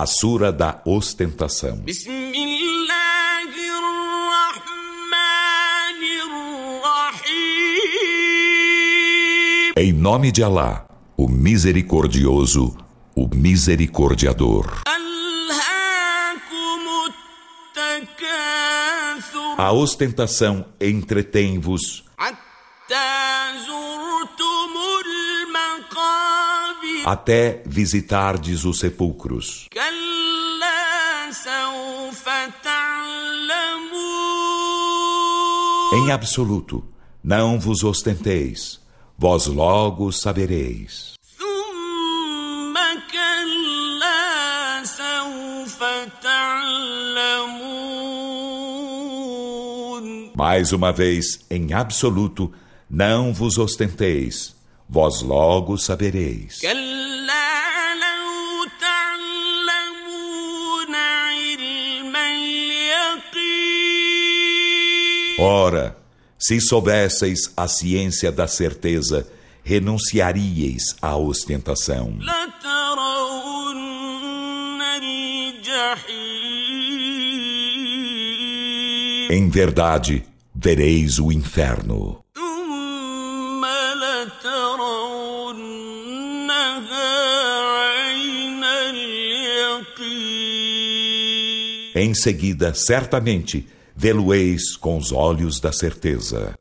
A Sura da Ostentação. Em nome de Alá, o Misericordioso, o Misericordiador. A ostentação entretém-vos. até visitardes os sepulcros. Em absoluto, não vos ostenteis, vós logo sabereis. Mais uma vez, em absoluto, não vos ostenteis vós logo sabereis. Ora, se soubesseis a ciência da certeza, renunciaríeis à ostentação. Em verdade, vereis o inferno. Em seguida, certamente, vê-lo-eis com os olhos da certeza.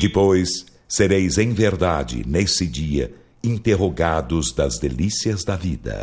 Depois sereis em verdade, nesse dia, interrogados das delícias da vida.